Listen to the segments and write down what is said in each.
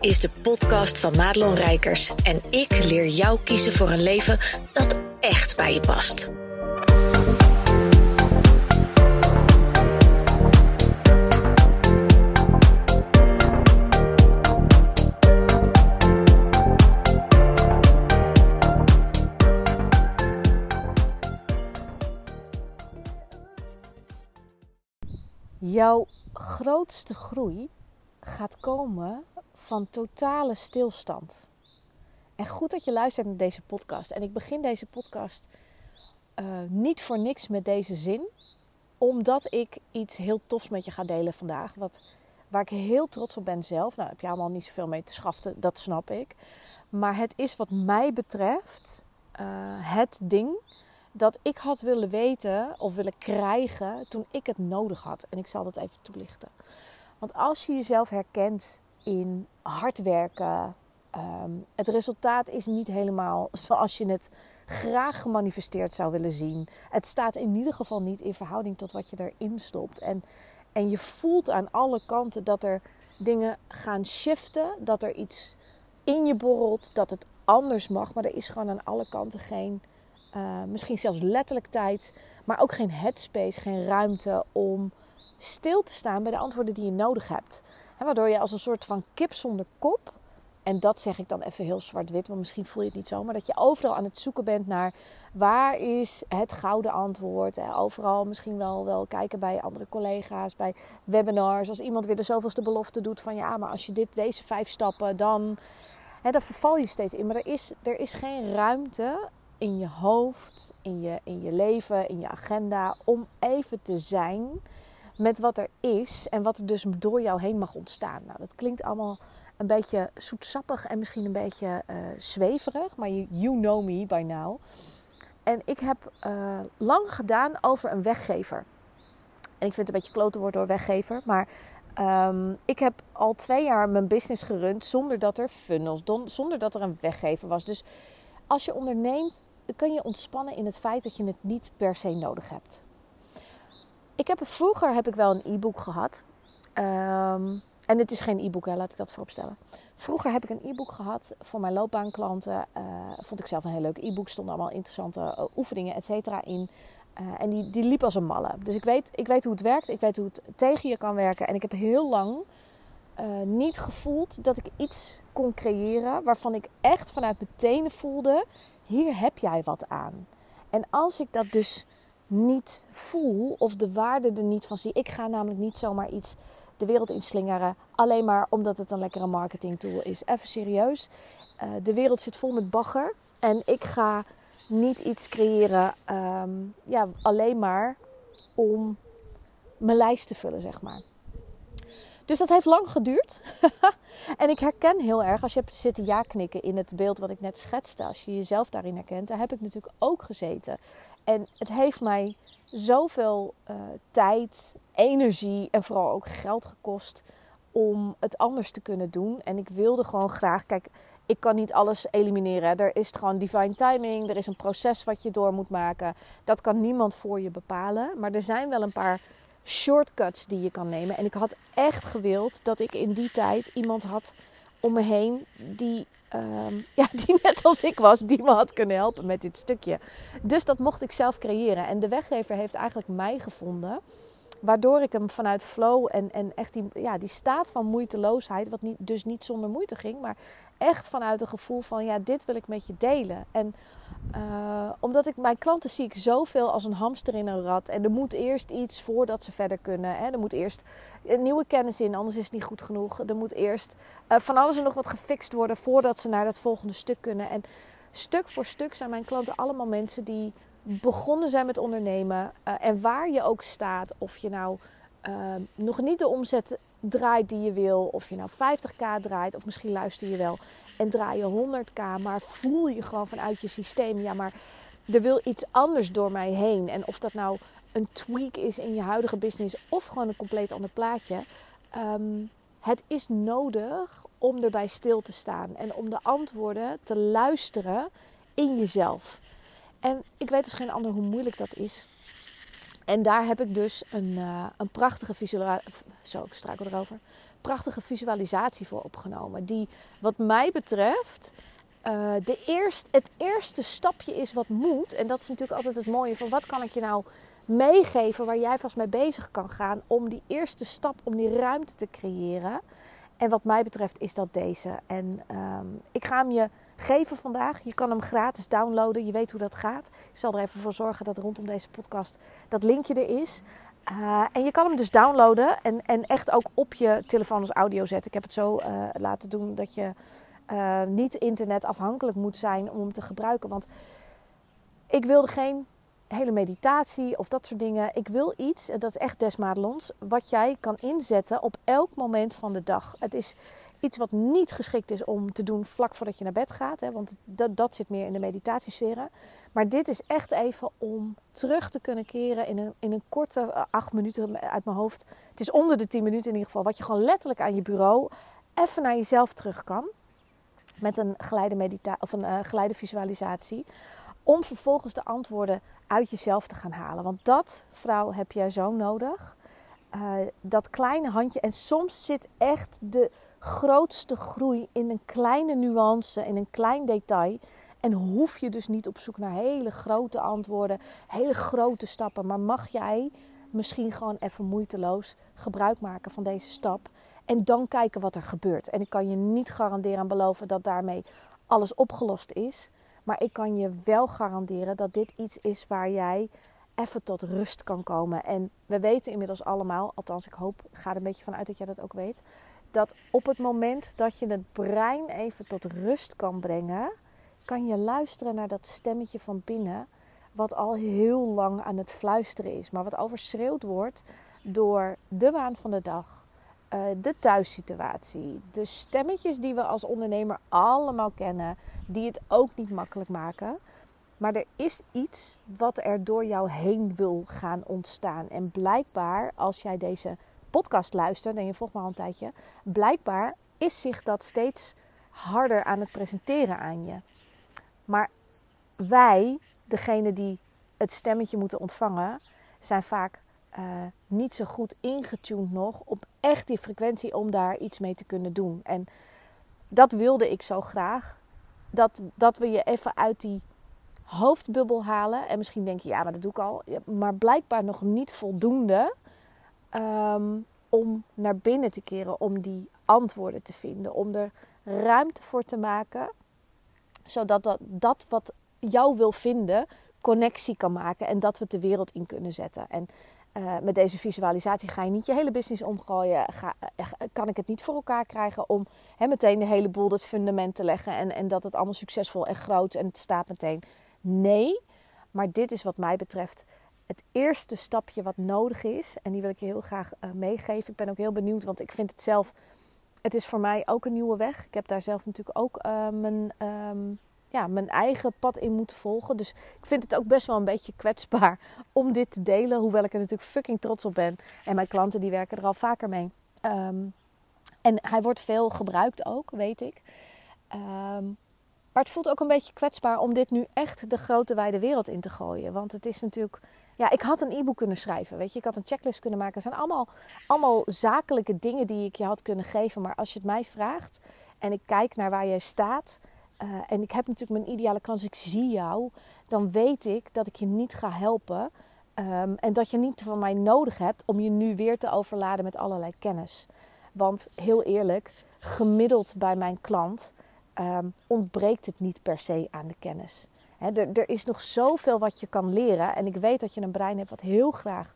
is de podcast van Madelon Rijkers en ik leer jou kiezen voor een leven dat echt bij je past. Jouw grootste groei gaat komen van totale stilstand. En goed dat je luistert naar deze podcast. En ik begin deze podcast uh, niet voor niks met deze zin, omdat ik iets heel tofs met je ga delen vandaag. Wat, waar ik heel trots op ben zelf. Nou, heb je allemaal niet zoveel mee te schaften, dat snap ik. Maar het is wat mij betreft uh, het ding dat ik had willen weten of willen krijgen toen ik het nodig had. En ik zal dat even toelichten. Want als je jezelf herkent in hard werken, um, het resultaat is niet helemaal zoals je het graag gemanifesteerd zou willen zien. Het staat in ieder geval niet in verhouding tot wat je erin stopt. En, en je voelt aan alle kanten dat er dingen gaan shiften, dat er iets in je borrelt, dat het anders mag. Maar er is gewoon aan alle kanten geen uh, misschien zelfs letterlijk tijd, maar ook geen headspace, geen ruimte om stil te staan bij de antwoorden die je nodig hebt. Waardoor je als een soort van kip zonder kop, en dat zeg ik dan even heel zwart-wit, want misschien voel je het niet zo, maar dat je overal aan het zoeken bent naar waar is het gouden antwoord. Overal misschien wel, wel kijken bij andere collega's, bij webinars. Als iemand weer de zoveelste belofte doet van ja, maar als je dit, deze vijf stappen, dan. Hè, verval je steeds in. Maar er is, er is geen ruimte in je hoofd, in je, in je leven, in je agenda, om even te zijn met wat er is en wat er dus door jou heen mag ontstaan. Nou, dat klinkt allemaal een beetje zoetsappig en misschien een beetje uh, zweverig, maar you, know me by now. En ik heb uh, lang gedaan over een weggever. En ik vind het een beetje klote woord door weggever, maar um, ik heb al twee jaar mijn business gerund zonder dat er funnels, zonder dat er een weggever was. Dus als je onderneemt, kun je ontspannen in het feit dat je het niet per se nodig hebt. Ik heb, vroeger heb ik wel een e-book gehad. Um, en dit is geen e-book, laat ik dat vooropstellen. Vroeger heb ik een e-book gehad voor mijn loopbaanklanten. Uh, vond ik zelf een heel leuk e-book. Stonden allemaal interessante uh, oefeningen, et cetera, in. Uh, en die, die liep als een malle. Dus ik weet, ik weet hoe het werkt. Ik weet hoe het tegen je kan werken. En ik heb heel lang niet gevoeld dat ik iets kon creëren waarvan ik echt vanuit mijn tenen voelde: hier heb jij wat aan. En als ik dat dus niet voel of de waarde er niet van zie, ik ga namelijk niet zomaar iets de wereld inslingeren, alleen maar omdat het een lekkere marketing tool is. Even serieus, uh, de wereld zit vol met bagger en ik ga niet iets creëren, um, ja, alleen maar om mijn lijst te vullen, zeg maar. Dus dat heeft lang geduurd. en ik herken heel erg, als je hebt zitten ja knikken in het beeld wat ik net schetste, als je jezelf daarin herkent, daar heb ik natuurlijk ook gezeten. En het heeft mij zoveel uh, tijd, energie en vooral ook geld gekost om het anders te kunnen doen. En ik wilde gewoon graag, kijk, ik kan niet alles elimineren. Er is gewoon divine timing, er is een proces wat je door moet maken. Dat kan niemand voor je bepalen. Maar er zijn wel een paar shortcuts die je kan nemen. En ik had echt gewild dat ik in die tijd iemand had om me heen die, um, ja, die net als ik was, die me had kunnen helpen met dit stukje. Dus dat mocht ik zelf creëren. En de weggever heeft eigenlijk mij gevonden. Waardoor ik hem vanuit flow en, en echt die, ja, die staat van moeiteloosheid, wat niet, dus niet zonder moeite ging, maar echt vanuit een gevoel van ja, dit wil ik met je delen. En uh, omdat ik mijn klanten zie ik zoveel als een hamster in een rat. En er moet eerst iets voordat ze verder kunnen. Hè. Er moet eerst nieuwe kennis in, anders is het niet goed genoeg. Er moet eerst uh, van alles en nog wat gefixt worden voordat ze naar dat volgende stuk kunnen. En stuk voor stuk zijn mijn klanten allemaal mensen die begonnen zijn met ondernemen. Uh, en waar je ook staat, of je nou nog niet de omzet draait die je wil, of je nou 50k draait, of misschien luister je wel en draai je 100k, maar voel je gewoon vanuit je systeem, ja, maar er wil iets anders door mij heen. En of dat nou een tweak is in je huidige business of gewoon een compleet ander plaatje. Um, het is nodig om erbij stil te staan en om de antwoorden te luisteren in jezelf. En ik weet dus geen ander hoe moeilijk dat is. En daar heb ik dus een, uh, een prachtige visualisatie. Zo, erover prachtige visualisatie voor opgenomen. Die wat mij betreft uh, de eerst, het eerste stapje is wat moet. En dat is natuurlijk altijd het mooie van wat kan ik je nou meegeven waar jij vast mee bezig kan gaan om die eerste stap, om die ruimte te creëren. En wat mij betreft is dat deze. En um, ik ga hem je geven vandaag. Je kan hem gratis downloaden. Je weet hoe dat gaat. Ik zal er even voor zorgen dat rondom deze podcast dat linkje er is. Uh, en je kan hem dus downloaden en, en echt ook op je telefoon als audio zetten. Ik heb het zo uh, laten doen dat je uh, niet internetafhankelijk moet zijn om hem te gebruiken. Want ik wilde geen hele meditatie of dat soort dingen. Ik wil iets, dat is echt desmadelons, wat jij kan inzetten op elk moment van de dag. Het is iets wat niet geschikt is om te doen vlak voordat je naar bed gaat. Hè, want dat, dat zit meer in de meditatiesferen. Maar dit is echt even om terug te kunnen keren in een, in een korte uh, acht minuten uit mijn hoofd. Het is onder de tien minuten in ieder geval. Wat je gewoon letterlijk aan je bureau even naar jezelf terug kan. Met een geleide, medita of een uh, geleide visualisatie. Om vervolgens de antwoorden uit jezelf te gaan halen. Want dat, vrouw, heb jij zo nodig. Uh, dat kleine handje. En soms zit echt de grootste groei in een kleine nuance, in een klein detail. En hoef je dus niet op zoek naar hele grote antwoorden, hele grote stappen. Maar mag jij misschien gewoon even moeiteloos gebruik maken van deze stap. En dan kijken wat er gebeurt. En ik kan je niet garanderen en beloven dat daarmee alles opgelost is. Maar ik kan je wel garanderen dat dit iets is waar jij even tot rust kan komen. En we weten inmiddels allemaal, althans ik hoop, ga er een beetje vanuit dat jij dat ook weet. Dat op het moment dat je het brein even tot rust kan brengen, kan je luisteren naar dat stemmetje van binnen. Wat al heel lang aan het fluisteren is, maar wat overschreeuwd wordt door de waan van de dag, uh, de thuissituatie, de stemmetjes die we als ondernemer allemaal kennen, die het ook niet makkelijk maken. Maar er is iets wat er door jou heen wil gaan ontstaan. En blijkbaar, als jij deze podcast luistert en je volgt me al een tijdje, blijkbaar is zich dat steeds harder aan het presenteren aan je. Maar wij, degene die het stemmetje moeten ontvangen, zijn vaak uh, niet zo goed ingetuned nog op echt die frequentie om daar iets mee te kunnen doen. En dat wilde ik zo graag. Dat, dat we je even uit die hoofdbubbel halen. En misschien denk je, ja, maar dat doe ik al. Maar blijkbaar nog niet voldoende um, om naar binnen te keren, om die antwoorden te vinden, om er ruimte voor te maken, zodat dat, dat wat jou wil vinden, connectie kan maken en dat we het de wereld in kunnen zetten. En uh, met deze visualisatie ga je niet je hele business omgooien. Ga, uh, kan ik het niet voor elkaar krijgen om he, meteen de hele boel het fundament te leggen en, en dat het allemaal succesvol en groot en het staat meteen. Nee, maar dit is wat mij betreft het eerste stapje wat nodig is. En die wil ik je heel graag uh, meegeven. Ik ben ook heel benieuwd, want ik vind het zelf. Het is voor mij ook een nieuwe weg. Ik heb daar zelf natuurlijk ook mijn. Um, ja, mijn eigen pad in moeten volgen. Dus ik vind het ook best wel een beetje kwetsbaar om dit te delen. Hoewel ik er natuurlijk fucking trots op ben. En mijn klanten die werken er al vaker mee. Um, en hij wordt veel gebruikt ook, weet ik. Um, maar het voelt ook een beetje kwetsbaar om dit nu echt de grote wijde wereld in te gooien. Want het is natuurlijk. Ja, ik had een e-book kunnen schrijven. Weet je, ik had een checklist kunnen maken. Het zijn allemaal, allemaal zakelijke dingen die ik je had kunnen geven. Maar als je het mij vraagt en ik kijk naar waar jij staat uh, en ik heb natuurlijk mijn ideale kans, ik zie jou, dan weet ik dat ik je niet ga helpen. Um, en dat je niet van mij nodig hebt om je nu weer te overladen met allerlei kennis. Want heel eerlijk, gemiddeld bij mijn klant um, ontbreekt het niet per se aan de kennis. Er, er is nog zoveel wat je kan leren. En ik weet dat je een brein hebt wat heel graag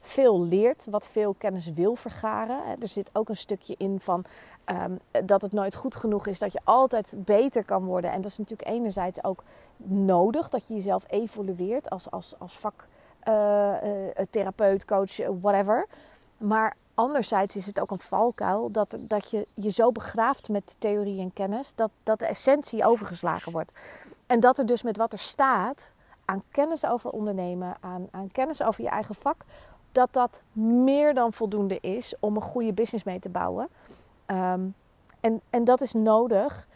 veel leert, wat veel kennis wil vergaren. Er zit ook een stukje in van um, dat het nooit goed genoeg is, dat je altijd beter kan worden. En dat is natuurlijk enerzijds ook nodig, dat je jezelf evolueert als, als, als vaktherapeut, uh, uh, coach, whatever. Maar anderzijds is het ook een valkuil dat, dat je je zo begraaft met theorie en kennis dat, dat de essentie overgeslagen wordt. En dat er dus met wat er staat aan kennis over ondernemen, aan, aan kennis over je eigen vak, dat dat meer dan voldoende is om een goede business mee te bouwen. Um, en, en dat is nodig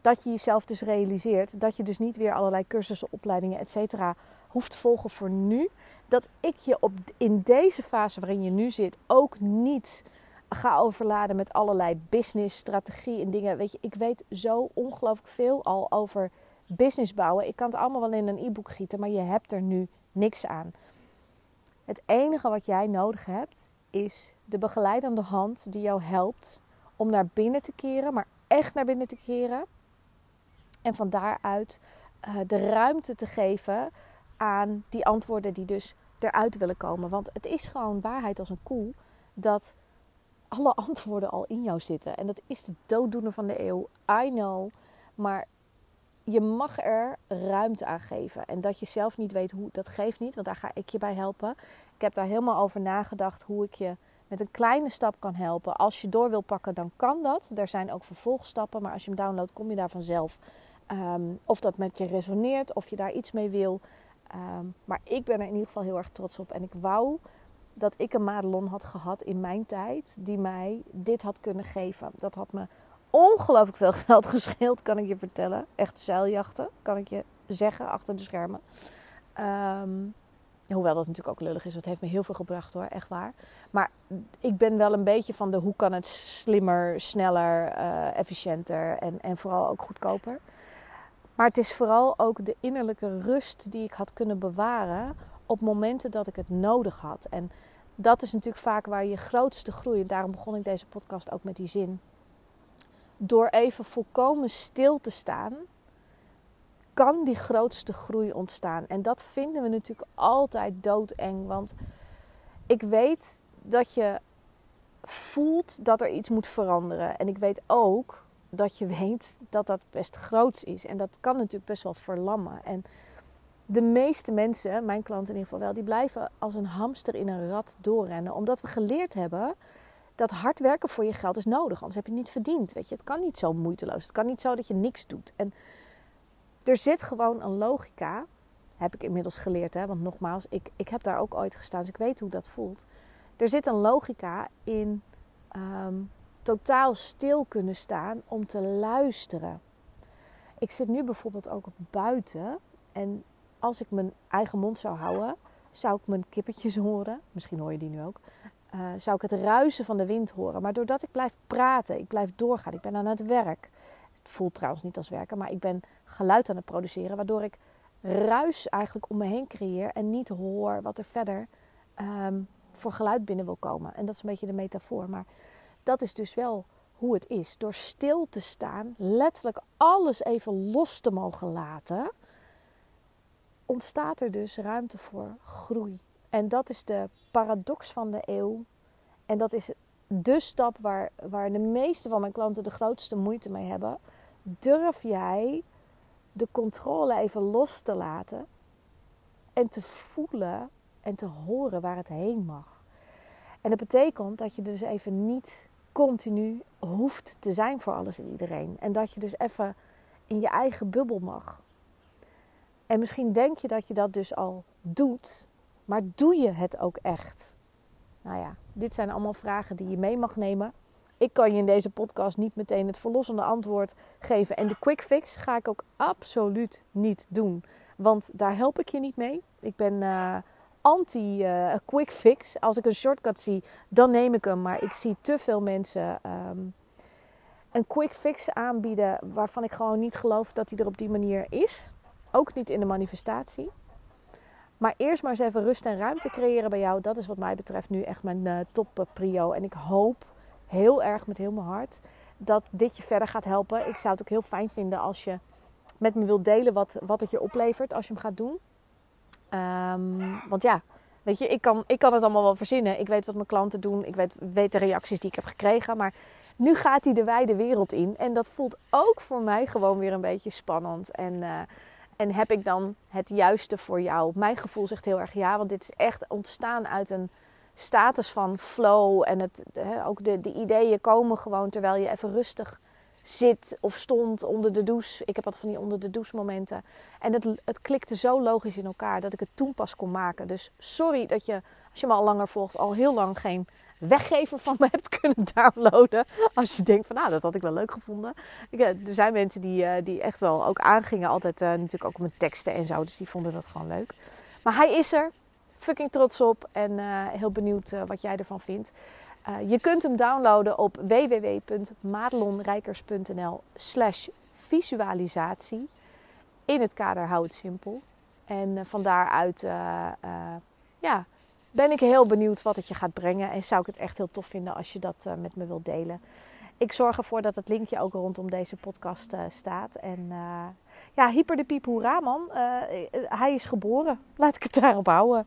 dat je jezelf dus realiseert dat je dus niet weer allerlei cursussen, opleidingen, et cetera hoeft te volgen voor nu. Dat ik je op, in deze fase waarin je nu zit ook niet ga overladen met allerlei business, strategie en dingen. Weet je, ik weet zo ongelooflijk veel al over business bouwen. Ik kan het allemaal wel in een e-book gieten, maar je hebt er nu niks aan. Het enige wat jij nodig hebt is de begeleidende hand die jou helpt om naar binnen te keren, maar echt naar binnen te keren. En van daaruit uh, de ruimte te geven aan die antwoorden die dus eruit willen komen. Want het is gewoon waarheid als een koe dat alle antwoorden al in jou zitten. En dat is de dooddoener van de eeuw. I know. Maar je mag er ruimte aan geven. En dat je zelf niet weet hoe, dat geeft niet. Want daar ga ik je bij helpen. Ik heb daar helemaal over nagedacht hoe ik je met een kleine stap kan helpen. Als je door wil pakken, dan kan dat. Er zijn ook vervolgstappen. Maar als je hem downloadt, kom je daar vanzelf. Um, of dat met je resoneert, of je daar iets mee wil. Um, maar ik ben er in ieder geval heel erg trots op. En ik wou dat ik een Madelon had gehad in mijn tijd die mij dit had kunnen geven. Dat had me ongelooflijk veel geld gescheeld, kan ik je vertellen. Echt zeiljachten, kan ik je zeggen, achter de schermen. Um, hoewel dat natuurlijk ook lullig is, het heeft me heel veel gebracht hoor, echt waar. Maar ik ben wel een beetje van de hoe kan het slimmer, sneller, uh, efficiënter en, en vooral ook goedkoper. Maar het is vooral ook de innerlijke rust die ik had kunnen bewaren op momenten dat ik het nodig had. En dat is natuurlijk vaak waar je grootste groei. En daarom begon ik deze podcast ook met die zin. Door even volkomen stil te staan, kan die grootste groei ontstaan. En dat vinden we natuurlijk altijd doodeng. Want ik weet dat je voelt dat er iets moet veranderen. En ik weet ook dat je weet dat dat best groot is. En dat kan natuurlijk best wel verlammen. En de meeste mensen, mijn klanten in ieder geval wel, die blijven als een hamster in een rat doorrennen. Omdat we geleerd hebben dat hard werken voor je geld is nodig. Anders heb je het niet verdiend. Weet je, het kan niet zo moeiteloos. Het kan niet zo dat je niks doet. En er zit gewoon een logica. Heb ik inmiddels geleerd, hè? want nogmaals, ik, ik heb daar ook ooit gestaan, dus ik weet hoe dat voelt. Er zit een logica in ehm, totaal stil kunnen staan om te luisteren. Ik zit nu bijvoorbeeld ook buiten en als ik mijn eigen mond zou houden, zou ik mijn kippetjes horen. Misschien hoor je die nu ook. Uh, zou ik het ruisen van de wind horen. Maar doordat ik blijf praten, ik blijf doorgaan, ik ben aan het werk. Het voelt trouwens niet als werken, maar ik ben geluid aan het produceren. Waardoor ik ruis eigenlijk om me heen creëer en niet hoor wat er verder um, voor geluid binnen wil komen. En dat is een beetje de metafoor. Maar dat is dus wel hoe het is. Door stil te staan, letterlijk alles even los te mogen laten ontstaat er dus ruimte voor groei. En dat is de paradox van de eeuw. En dat is de stap waar, waar de meeste van mijn klanten de grootste moeite mee hebben. Durf jij de controle even los te laten en te voelen en te horen waar het heen mag? En dat betekent dat je dus even niet continu hoeft te zijn voor alles en iedereen. En dat je dus even in je eigen bubbel mag. En misschien denk je dat je dat dus al doet, maar doe je het ook echt? Nou ja, dit zijn allemaal vragen die je mee mag nemen. Ik kan je in deze podcast niet meteen het verlossende antwoord geven. En de quick fix ga ik ook absoluut niet doen. Want daar help ik je niet mee. Ik ben uh, anti uh, quick fix. Als ik een shortcut zie, dan neem ik hem. Maar ik zie te veel mensen um, een quick fix aanbieden waarvan ik gewoon niet geloof dat die er op die manier is. Ook niet in de manifestatie. Maar eerst maar eens even rust en ruimte creëren bij jou. Dat is wat mij betreft nu echt mijn uh, top prio. En ik hoop heel erg met heel mijn hart dat dit je verder gaat helpen. Ik zou het ook heel fijn vinden als je met me wilt delen wat, wat het je oplevert als je hem gaat doen. Um, want ja, weet je, ik kan, ik kan het allemaal wel verzinnen. Ik weet wat mijn klanten doen. Ik weet, de reacties die ik heb gekregen. Maar nu gaat hij de wijde wereld in. En dat voelt ook voor mij gewoon weer een beetje spannend. En... Uh, en heb ik dan het juiste voor jou? Mijn gevoel zegt heel erg ja, want dit is echt ontstaan uit een status van flow. En het, ook de, de ideeën komen gewoon terwijl je even rustig zit of stond onder de douche. Ik heb wat van die onder de douche momenten. En het, het klikte zo logisch in elkaar dat ik het toen pas kon maken. Dus sorry dat je, als je me al langer volgt, al heel lang geen weggever van me hebt kunnen downloaden. Als je denkt van nou, dat had ik wel leuk gevonden. Ik, er zijn mensen die, uh, die echt wel ook aangingen. Altijd uh, natuurlijk ook met teksten en zo. Dus die vonden dat gewoon leuk. Maar hij is er. Fucking trots op. En heel benieuwd wat jij ervan vindt. Uh, je kunt hem downloaden op www.madelonrijkers.nl slash visualisatie. In het kader Hou het simpel. En uh, van daaruit ja, ben ik heel benieuwd wat het je gaat brengen. En zou ik het echt heel tof vinden als je dat met me wilt delen. Ik zorg ervoor dat het linkje ook rondom deze podcast staat. En ja, hyper de piep hoera man. hij is geboren. Laat ik het daarop houden.